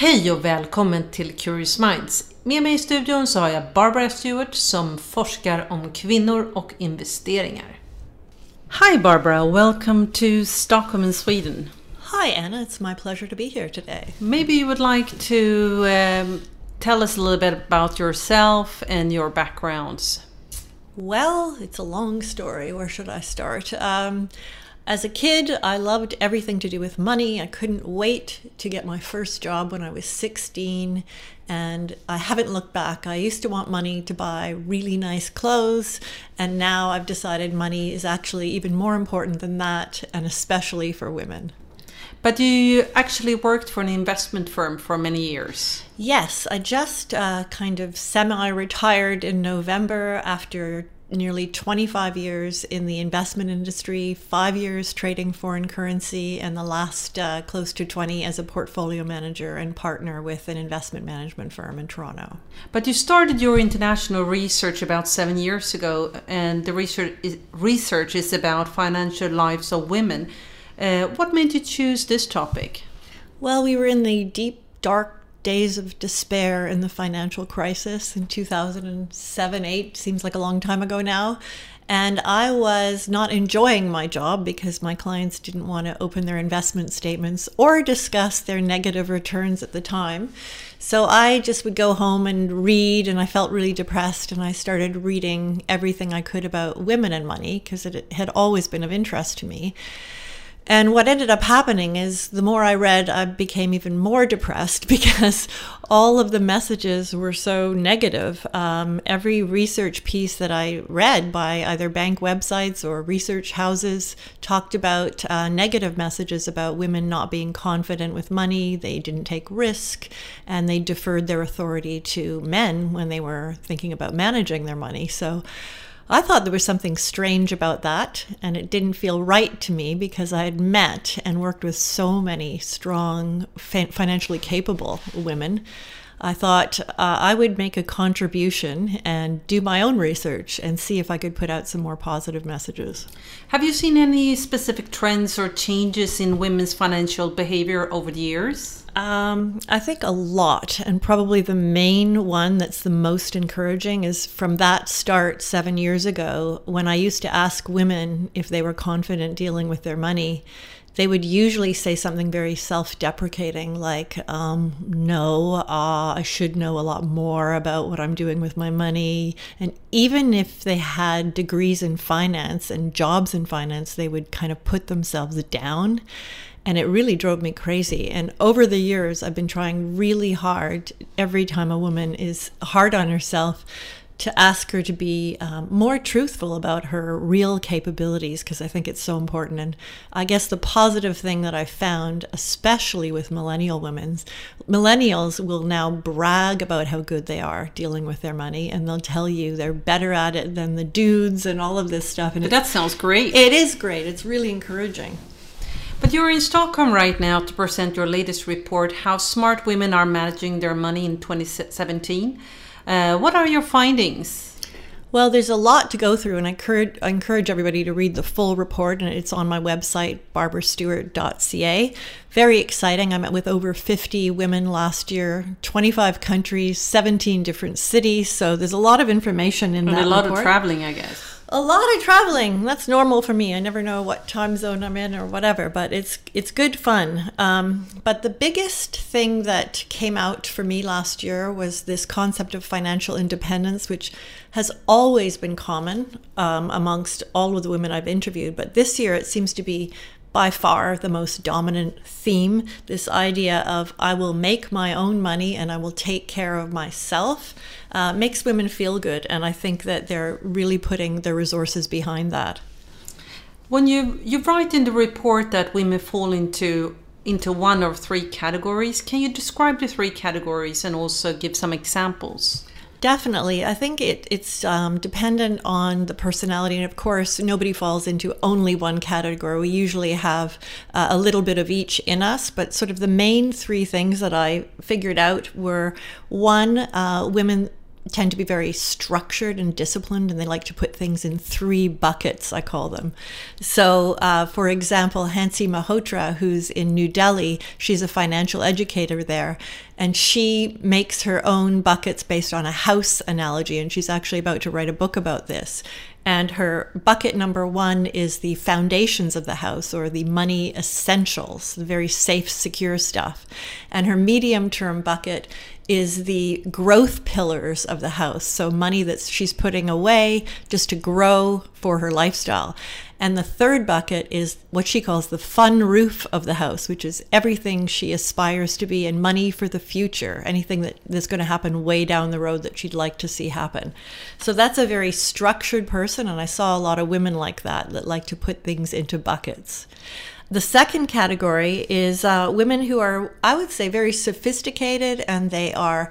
Hej och välkommen till Curious Minds. Med mig i studion så har jag Barbara Stewart som forskar om kvinnor och investeringar. Hi Barbara, welcome to Stockholm in Sweden. Hi Anna, it's my pleasure to be here today. Maybe you would like to um, tell us a little bit about yourself and your backgrounds. Well, it's a long story. Where should I start? Um, as a kid, I loved everything to do with money. I couldn't wait to get my first job when I was 16, and I haven't looked back. I used to want money to buy really nice clothes, and now I've decided money is actually even more important than that, and especially for women. But you actually worked for an investment firm for many years. Yes, I just uh, kind of semi retired in November after nearly 25 years in the investment industry, five years trading foreign currency, and the last uh, close to 20 as a portfolio manager and partner with an investment management firm in Toronto. But you started your international research about seven years ago, and the research is, research is about financial lives of women. Uh, what made you choose this topic? Well, we were in the deep, dark days of despair in the financial crisis in 2007 8 seems like a long time ago now and I was not enjoying my job because my clients didn't want to open their investment statements or discuss their negative returns at the time. So I just would go home and read, and I felt really depressed. And I started reading everything I could about women and money because it had always been of interest to me. And what ended up happening is the more I read, I became even more depressed because all of the messages were so negative. Um, every research piece that I read by either bank websites or research houses talked about uh, negative messages about women not being confident with money, they didn't take risk, and they deferred their authority to men when they were thinking about managing their money. So I thought there was something strange about that, and it didn't feel right to me because I had met and worked with so many strong, financially capable women. I thought uh, I would make a contribution and do my own research and see if I could put out some more positive messages. Have you seen any specific trends or changes in women's financial behavior over the years? Um, I think a lot, and probably the main one that's the most encouraging is from that start seven years ago when I used to ask women if they were confident dealing with their money. They would usually say something very self deprecating, like, um, No, uh, I should know a lot more about what I'm doing with my money. And even if they had degrees in finance and jobs in finance, they would kind of put themselves down and it really drove me crazy. And over the years, I've been trying really hard every time a woman is hard on herself to ask her to be um, more truthful about her real capabilities because I think it's so important. And I guess the positive thing that I found, especially with millennial women, millennials will now brag about how good they are dealing with their money, and they'll tell you they're better at it than the dudes and all of this stuff. And but that sounds great. It is great. It's really encouraging. But you're in Stockholm right now to present your latest report, How Smart Women Are Managing Their Money in 2017. Uh, what are your findings? Well, there's a lot to go through, and I encourage, I encourage everybody to read the full report, and it's on my website, barbarastewart.ca. Very exciting. I met with over 50 women last year, 25 countries, 17 different cities. So there's a lot of information in and that. A lot report. of traveling, I guess. A lot of traveling. That's normal for me. I never know what time zone I'm in or whatever, but it's it's good fun. Um, but the biggest thing that came out for me last year was this concept of financial independence, which has always been common um, amongst all of the women I've interviewed. But this year, it seems to be by far the most dominant theme this idea of I will make my own money and I will take care of myself uh, makes women feel good. And I think that they're really putting their resources behind that. When you, you write in the report that women fall into into one or three categories, can you describe the three categories and also give some examples? Definitely. I think it, it's um, dependent on the personality. And of course, nobody falls into only one category. We usually have uh, a little bit of each in us. But sort of the main three things that I figured out were one, uh, women tend to be very structured and disciplined, and they like to put things in three buckets, I call them. So, uh, for example, Hansi Mehrotra, who's in New Delhi, she's a financial educator there, and she makes her own buckets based on a house analogy, and she's actually about to write a book about this. And her bucket number one is the foundations of the house or the money essentials, the very safe, secure stuff. And her medium term bucket is the growth pillars of the house. So, money that she's putting away just to grow for her lifestyle. And the third bucket is what she calls the fun roof of the house, which is everything she aspires to be and money for the future, anything that, that's going to happen way down the road that she'd like to see happen. So that's a very structured person. And I saw a lot of women like that, that like to put things into buckets. The second category is uh, women who are, I would say, very sophisticated and they are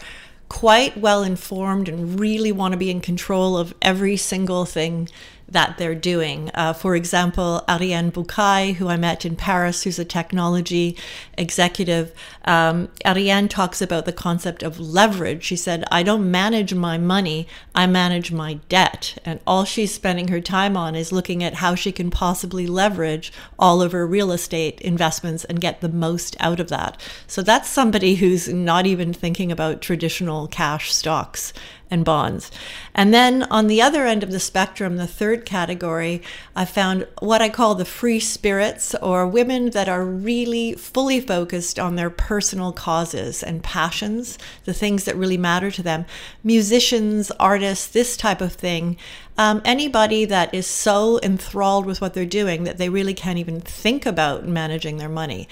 quite well informed and really want to be in control of every single thing that they're doing. Uh, for example, Ariane Bucay, who I met in Paris, who's a technology executive, um, Ariane talks about the concept of leverage. She said, I don't manage my money, I manage my debt. And all she's spending her time on is looking at how she can possibly leverage all of her real estate investments and get the most out of that. So that's somebody who's not even thinking about traditional cash stocks and bonds. And then on the other end of the spectrum, the third category, I found what I call the free spirits or women that are really fully focused on their personal causes and passions, the things that really matter to them. Musicians, artists, this type of thing. Um, anybody that is so enthralled with what they're doing that they really can't even think about managing their money.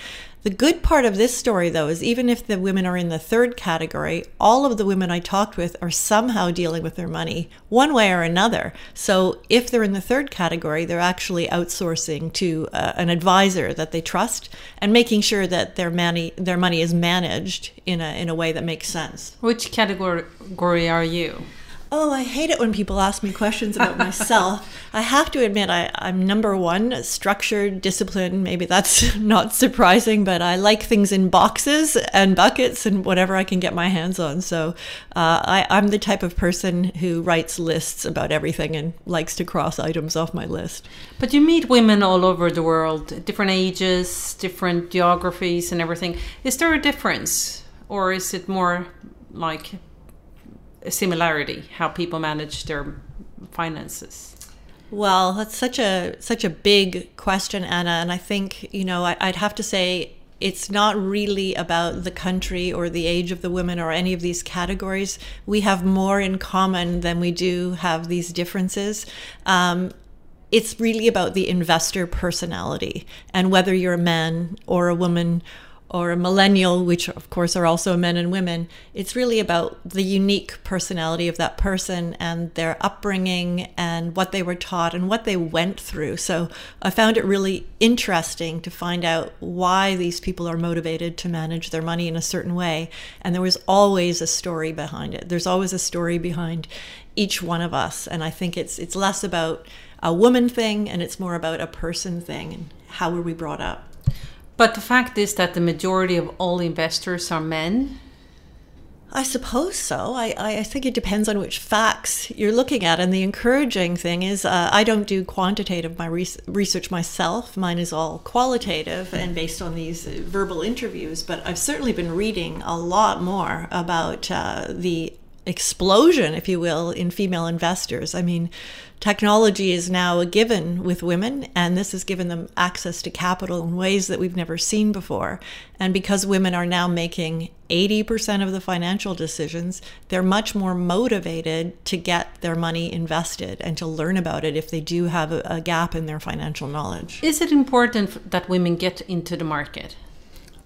The good part of this story, though, is even if the women are in the third category, all of the women I talked with are somehow dealing with their money one way or another. So if they're in the third category, they're actually outsourcing to uh, an advisor that they trust and making sure that their money their money is managed in a in a way that makes sense. Which category are you? Oh, I hate it when people ask me questions about myself. I have to admit, I, I'm number one, structured, disciplined. Maybe that's not surprising, but I like things in boxes and buckets and whatever I can get my hands on. So uh, I, I'm the type of person who writes lists about everything and likes to cross items off my list. But you meet women all over the world, different ages, different geographies, and everything. Is there a difference? Or is it more like similarity how people manage their finances? Well, that's such a such a big question, Anna, and I think you know I, would have to say it's not really about the country or the age of the women or any of these categories. We have more in common than we do have these differences. Um, it's really about the investor personality and whether you're a man or a woman or a millennial, which of course are also men and women, it's really about the unique personality of that person and their upbringing and what they were taught and what they went through. So I found it really interesting to find out why these people are motivated to manage their money in a certain way. And there was always a story behind it. There's always a story behind each one of us. And I think it's it's less about a woman thing and it's more about a person thing and how were we brought up. But the fact is that the majority of all investors are men. I suppose so. I, I think it depends on which facts you're looking at. And the encouraging thing is, uh, I don't do quantitative my research myself. Mine is all qualitative and based on these verbal interviews. But I've certainly been reading a lot more about uh, the explosion, if you will, in female investors. I mean, technology is now a given with women, and this has given them access to capital in ways that we've never seen before. And because women are now making 80% of the financial decisions, they're much more motivated to get their money invested and to learn about it if they do have a, a gap in their financial knowledge. Is it important that women get into the market?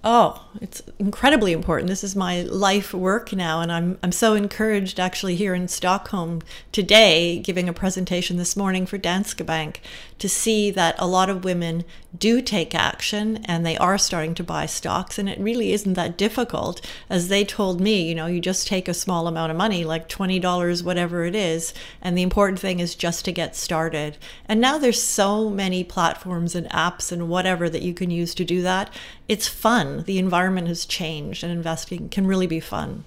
Oh, it's incredibly important. This is my life work now, and I'm I'm so encouraged actually here in Stockholm today, giving a presentation this morning for Danske Bank, to see that a lot of women do take action and they are starting to buy stocks, and it really isn't that difficult. As they told me, you know, you just take a small amount of money, like twenty dollars, whatever it is, and the important thing is just to get started. And now there's so many platforms and apps and whatever that you can use to do that. It's fun. The environment has changed, and investing can really be fun.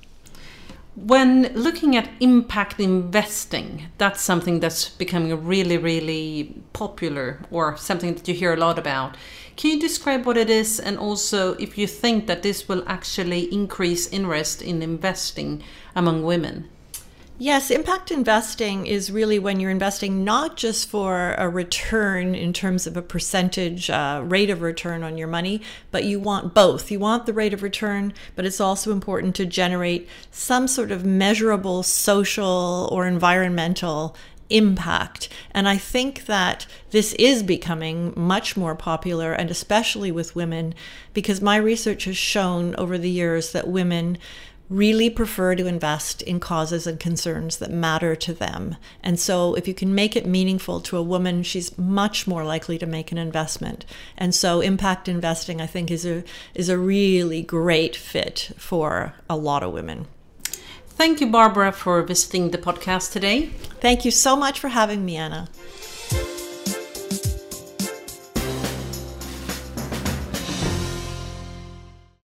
When looking at impact investing, that's something that's becoming really, really popular or something that you hear a lot about. Can you describe what it is and also if you think that this will actually increase interest in investing among women? Yes, impact investing is really when you're investing not just for a return in terms of a percentage uh, rate of return on your money, but you want both. You want the rate of return, but it's also important to generate some sort of measurable social or environmental impact. And I think that this is becoming much more popular, and especially with women, because my research has shown over the years that women really prefer to invest in causes and concerns that matter to them. And so, if you can make it meaningful to a woman, she's much more likely to make an investment. And so, impact investing, I think, is a is a really great fit for a lot of women. Thank you, Barbara, for visiting the podcast today. Thank you so much for having me, Anna.